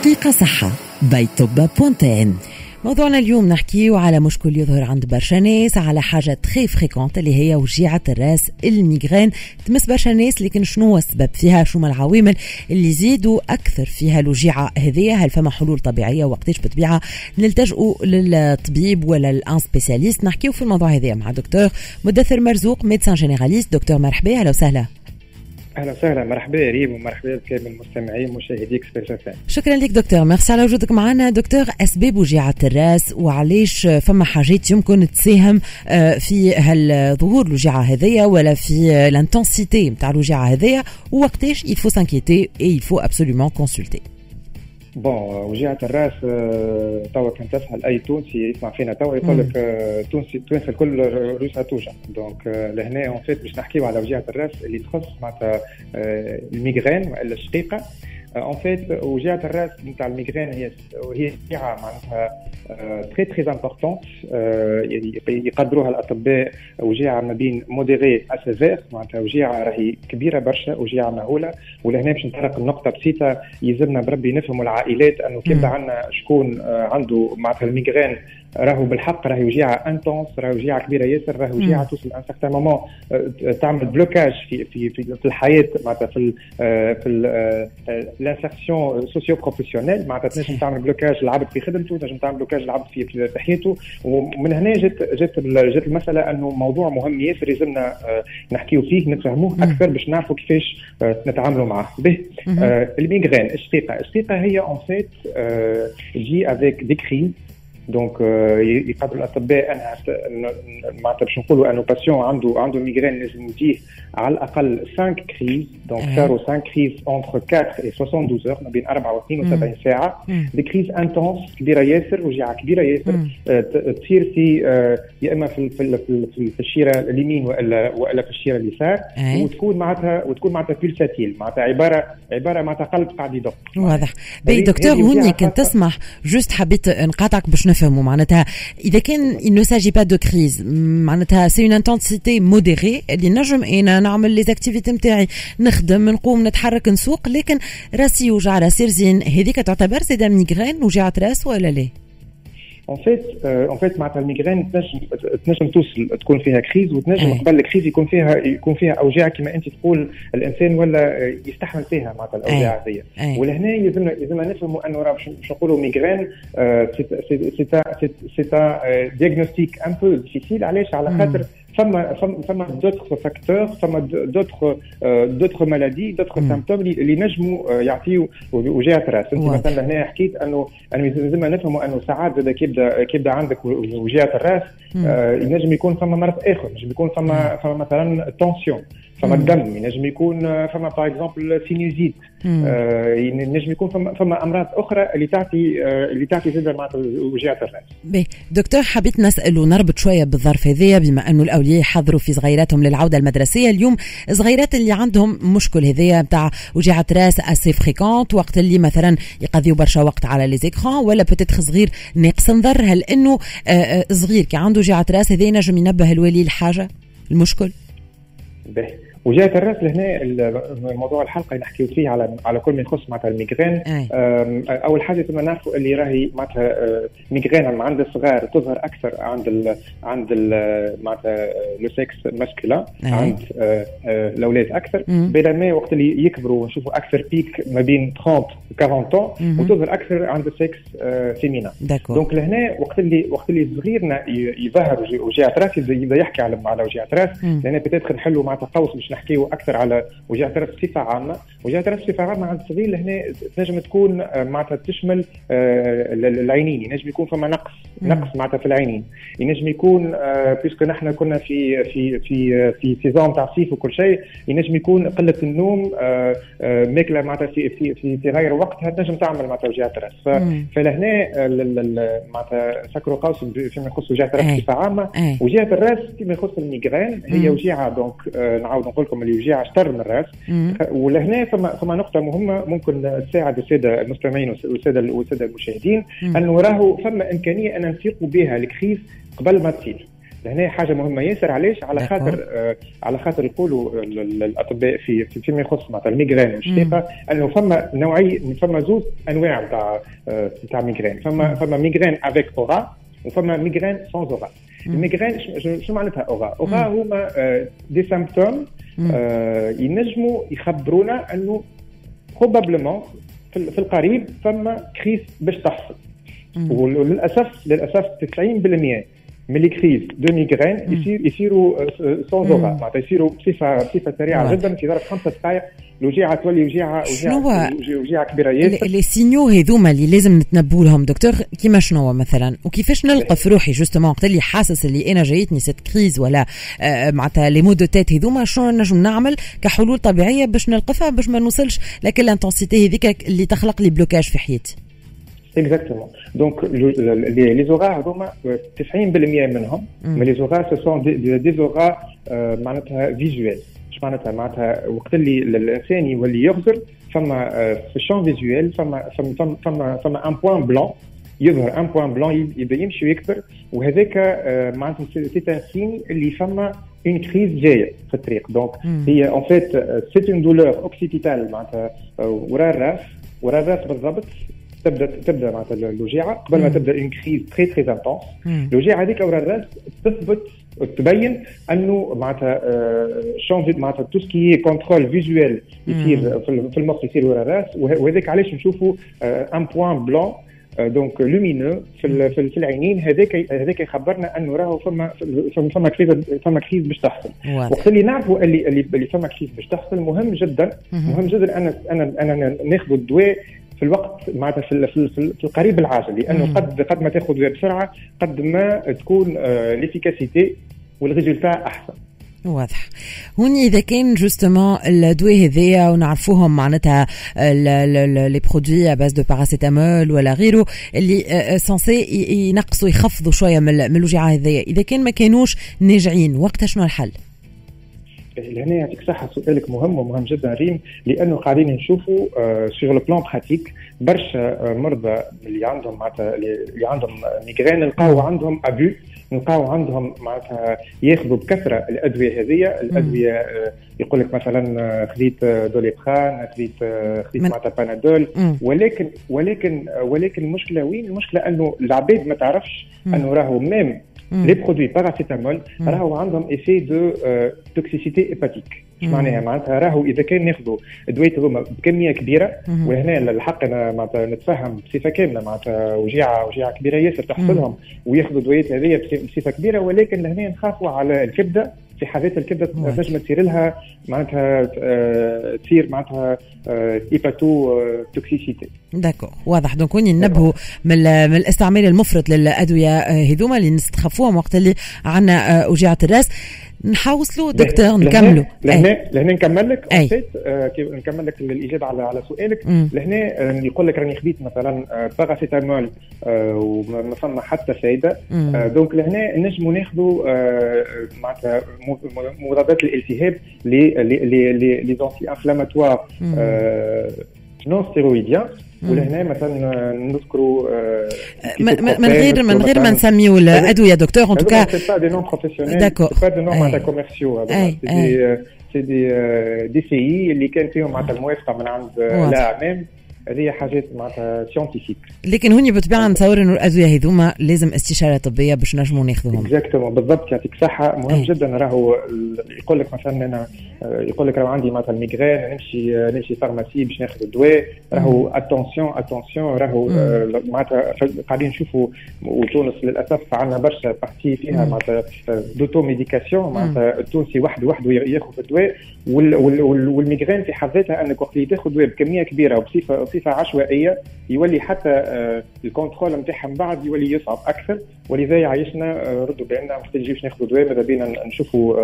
دقيقة صحة. باي توبا بوانتين موضوعنا اليوم نحكيه على مشكل يظهر عند برشا ناس على حاجة très fréquente اللي هي وجيعة الرأس ال migraine. تمس برشا ناس لكن شنو هو السبب فيها؟ شو العوامل اللي يزيدوا أكثر فيها الوجيعة هذية هل فما حلول طبيعية؟ وقتاش بطبيعة؟ نلتجئوا للطبيب ولا ل un spécialiste. نحكيه في الموضوع هذا مع دكتور مدثر مرزوق médecin généraliste. دكتور مرحبا أهلا وسهلا. أهلا وسهلا. مرحبا يا ريم ومرحبا بكامل المستمعين مشاهدي اكسبريس شكرا لك دكتور. ميرسي على وجودك معنا. دكتور أسباب وجيعة الرأس وعلاش فما حاجات يمكن تساهم آه، في هالظهور الوجيعة هذيا ولا في ال intensité نتاع الوجيعة هذيا ووقتاش s'inquiéter et il faut absolument consulter. bon وجيعة الرأس آه، توا كان تسأل أي تونسي يسمع فينا توا يقول لك آه، تونسي تونس الكل روسها توجع donc آه، لهنا en fait باش نحكيو على وجيعة الرأس اللي تخص معناتها ال migraine والا الشقيقة. en fait وجيعة الراس نتاع ال migraine هي هي وجيعة معناتها très très importante يقدروها الأطباء وجيعة ما بين modérée à sévère معناتها وجيعة راهي كبيرة برشا وجيعة مهولة ولهنا باش نطرق النقطة بسيطة يلزمنا بربي نفهموا العائلات أنه كيف عندنا شكون عنده معناتها ال migraine راهو بالحق راهي وجيعة intense راهي وجيعة كبيرة ياسر راهي وجيعة توصل un certain moment تعمل blocage في في في, في الحياة معناتها في ال في l'insertion socio-professionnelle معناتها تنجم تعمل blocage العبد في خدمته تنجم تعمل blocage العبد في في حياته ومن هنا جت جت جت المسألة إنه موضوع مهم ياسر يلزمنا آه، نحكيو فيه نفهموه أكثر باش نعرفوا كيفاش آه، نتعاملوا معاه. به ال migraine الشقيقه الشقيقه هي en fait تجي avec des crises donc يقدروا الاطباء انها معناتها باش نقولوا انه patient عنده عنده migraine لازم يجيه على الاقل 5 crises donc صاروا 5 crises entre 4 و 72 heures ما بين 4 و 72 ساعه des crises intenses كبيره ياسر وجيعه كبيره ياسر تصير في يا اما في في في, في الشيره اليمين والا والا في الشيره اليسار وتكون معناتها وتكون معناتها pulsatile معناتها عباره عباره معناتها قلب قاعد يدق واضح بي دكتور هوني كنت تسمح juste حبيت نقاطعك باش نفهموا معناتها. إذا كان il ne s'agit pas de crise معناتها c'est une intensité modérée اللي نجم أنا نعمل les activités نتاعي. نخدم نقوم نتحرك نسوق لكن راسي يوجع راسي رزين. هذيك تعتبر زيدا migraine وجعت راس ولا لا؟ en fait en fait معناتها ال migraine تنجم تنجم توصل تكون فيها crise وتنجم قبل ال crise يكون فيها يكون فيها اوجاع كما انت تقول الانسان ولا يستحمل فيها معناتها الاوجاع هذيا ولهنا يلزمنا يلزمنا نفهموا انه راه باش نقولوا migraine c'est diagnostic un peu difficile علاش على خاطر فما فما d'autres facteurs فما دوتر d'autres maladies d'autres symptômes اللي نجموا يعطيوا وجاعة راس انت مثلا هنا حكيت انه انه لازم نفهموا انه ساعات زادا كيبدا كيبدا عندك وجاعة الراس ينجم يكون فما مرض اخر ينجم يكون فما فما مثلا tension فما الدم ينجم يكون فما par exemple sinusite ينجم يكون فما فما أمراض أخرى اللي تعطي اللي تعطي زادا معناتها وجاعة الرأس. دكتور حبيت نسال ونربط شوية بالظرف هذايا بما أنه الأولياء يحضروا في صغيراتهم للعودة المدرسية. اليوم صغيرات اللي عندهم مشكل هذايا نتاع وجاعه رأس assez fréquente وقت اللي مثلا يقضيوا برشا وقت على les écrans ولا peut-être صغير ناقص نظر؟ هل إنه صغير كي عنده وجاعه رأس هذا نجم ينبه الوالي الحاجة المشكل؟ باهي وجاعة الراس لهنا موضوع الحلقة نحكيو فيه على على كل ما يخص معناتها ال migraine. أول حاجة ثم نعرفوا اللي راهي معناتها migraine عند الصغار تظهر أكثر عند ال عند ال معناتها le sexe masculin عند الأولاد أكثر. بينما وقت اللي يكبروا ونشوفوا أكثر pic ما بين 30 و 40 وتظهر أكثر عند السكس féminin donc لهنا وقت اللي وقت اللي صغيرنا يظهر وجاعة راس يبدا يحكي على على وجاعة راس لهنا peut-être نحلوا معناتها قوس باش نحكيو أكثر على وجاعة راس بصفة عامة. وجاعة راس بصفة عامة عند الصغير لهنا تنجم تكون معناتها تشمل العينين. ينجم يكون فما نقص نقص معناتها في العينين. ينجم يكون puisque نحن كنا في في في في saison تاع صيف وكل شيء ينجم يكون قلة النوم ماكلة معناتها في في في, في غير وقتها تنجم تعمل معناتها وجاعة راس فلهنا معناتها سكروا قوس فيما يخص وجاعة الراس بصفة عامة. وجاعة الرأس فيما يخص ال migraine هي وجيعة donc نعاود نقول لكم اللي وجيعه شطر من الرأس. ولهنا فما فما نقطة مهمة ممكن تساعد السادة المستمعين والسادة والسادة المشاهدين. انه راهو فما إمكانية أن نفيقوا بها ال crise قبل ما تصير لهنا حاجة مهمة. ياسر علاش؟ على خاطر آه على خاطر يقولوا الأطباء في فيما يخص معناتها ال migraine والشقيقه أنه فما نوعيه فما زوج أنواع نتاع نتاع migraine. فما فما migraine avec aura وفما migraine sans aura ال migraine شو معناتها aura؟ aura هما des symptômes ينجموا يخبرونا أنه probablement في القريب فما crise باش تحصل. وللاسف للأسف 90% من crises de migraine يصير يصيروا sans aura معناتها يصيروا بصفه بصفه سريعه جدا في ظرف خمسة دقائق الوجيعه تولي وجيعه وجيعه وجيعه كبيره ياسر لي سينيو هذوما اللي لازم نتنبوا لهم دكتور كيما شنو مثلا وكيفاش نلقى في روحي justement وقت اللي حاسس اللي أنا جايتني cette crise ولا معناتها les maux de tête هذوما شنو نجم نعمل كحلول طبيعية باش نلقفها باش ما نوصلش لكن ال intensité هذيك اللي تخلق لي blocage في حياتي. Exactement. Donc, les, les auras, 90% منهم mais les auras ce sont des, des auras معناتها visuels. معناتها معناتها وقت اللي الانسان يولي يغزر فما في ال champ visuel فما فما فما فما un point blanc يظهر un point blanc يبدا يمشي ويكبر وهذاك معناتها c'est un signe اللي فما une crise جاية في الطريق donc هي en fait c'est une douleur occipitale معناتها ورا الراس ورا الراس بالضبط تبدا تبدأ معناتها الوجيعة. قبل ما تبدأ une crise très très intense الوجيعة هذيك ورا الراس تثبت تبين أنه معناتها changer معناتها tout ce qui contrôle visuel يصير في المخ يصير ورا الرأس. وهذاك علاش نشوفوا un point blanc donc lumineux في في العينين. هذاك هذاك يخبرنا أنه راهو فما فما crise فما crise باش تحصل. وقت اللي نعرفوا اللي اللي فما crise باش تحصل مهم جدا. مهم. جدا ان أنا أنا ناخذ الدواء في الوقت معناتها في, في, في القريب العاجل لأنه قد قد ما تأخذ بسرعة قد ما تكون l'efficacité وال résultat أحسن. واضح. هوني إذا كان justement الدواء هذايا ونعرفوهم معناتها les produits à base de paracétamol ولا غيره اللي censés ينقصوا يخفضوا شوية من الوجيعه هذايا إذا كان ما كانوش ناجعين وقتها شنو الحل؟ لهنا يعطيك صحة سؤالك مهم ومهم جدا ريم لأنه قاعدين نشوفوا sur le plan pratique برشا مرضى اللي عندهم معناتها اللي عندهم migraine نلقاو عندهم ابو نلقاو عندهم معناتها ياخذوا بكثرة الأدوية هذه الأدوية يقول لك مثلا خذيت Doliprane خذيت خذيت معناتها Panadol ولكن ولكن ولكن المشكلة وين؟ المشكلة أنه العباد ما تعرفش أنه راهو même les produits paracétamol راهو عندهم effet de toxicité hépatique اش معناها؟ معناتها راهو إذا كان ناخذوا ادويه هذوما بكمية كبيرة وهنا الحق أنا معناتها نتفهم بصفة كاملة معناتها وجيعه وجيعة كبيرة ياسر تحصلهم وياخذوا ادويات هذه بصفه كبيرة ولكن لهنا نخافوا على الكبدة في حالات الكبده تنجم تصير لها معناتها تصير معناتها hépatotoxicité. d'accord واضح. donc وين ننبهوا من, من الاستعمال المفرط للأدوية هذوما اللي نستخفوهم وقت اللي عندنا وجيعه الرأس. نحوصلوا دكتور نكملوا لهنا لهنا نكمل لك. آه نكمل لك الإجابة على على سؤالك. لهنا آه يقول لك راني خديت مثلا آه paracétamol آه وما فما حتى فايدة. آه donc لهنا نجموا ناخذوا آه معناتها مضادات الالتهاب les les anti-inflammatoires non stéroïdiens ولهنا مثلا نذكروا من غير من غير ما نسميو الادويه دكتور ان توكا سي با دي نون بروفيسيونيل داكور سي با دي نون معناتها كوميرسيو سي دي سي دي دي سي اللي كان فيهم معناتها الموافقه من عند الاعمام هذه حاجات معناتها سيونتيفيك لكن هوني بالطبيعه نتصور إنه الأدوية هذوما لازم استشارة طبية باش نجموا ناخذهم. اكزاكتومون بالضبط يعطيك صحة. مهم أي. جدا راهو يقول لك مثلا أنا يقول لك راهو عندي مثلا ميغرين نمشي نمشي فارماسي باش ناخذ الدواء. راهو attention attention راهو معناتها قاعدين نشوفوا في تونس للأسف عندنا برشا partie فيها معناتها d'automédication معناتها التونسي وحده وحده ياخذ الدواء وال migraine في حد ذاتها أنك وقت اللي تاخذ دواء بكمية كبيرة وبصفه بصفه عشوائية يولي حتى ال contrôle نتاعها من بعد يولي يصعب أكثر. ولذا يعيشنا ردوا بالنا محتاجين باش ناخذوا دواء ماذا بينا نشوفوا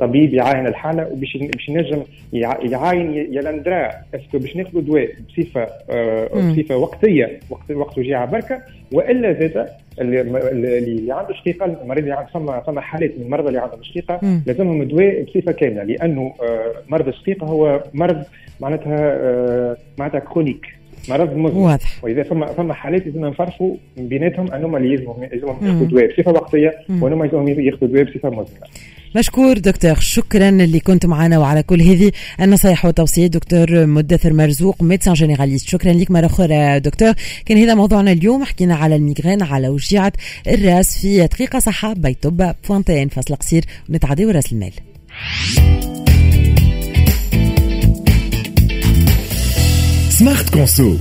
طبيب يعاين الحالة وباش باش ينجم يعاين يلندرا est-ce que باش ناخذوا دواء بصفة بصفة وقتية وقت وقت وجيعة بركة. وإلا زاد اللي, اللي عنده شقيقه المريض اللي عنده فما فما حالات من المرضى اللي عندهم شقيقه لازمهم دواء بصفه كاملة لأنه مرض الشقيقه هو مرض معناتها معناتها chronique مرض مزمن. واضح. وإذا فما فما حالات لازم نفرقوا بيناتهم أنهم اللي يلزمهم يلزمهم ياخذوا دواء بصفة وقتية وأنهم يلزمهم ياخذوا دواء بصفة مزمنة. مشكور دكتور شكرا اللي كنت معنا وعلى كل هذه النصائح والتوصيات دكتور مدثر مرزوق médecin généraliste. شكرا لك مرة أخرى دكتور. كان هذا موضوعنا اليوم. حكينا على ال migraine على وجيعة الرأس في دقيقة صحة petit point فاصل قصير. ونتعدي راس المال. Smart Conso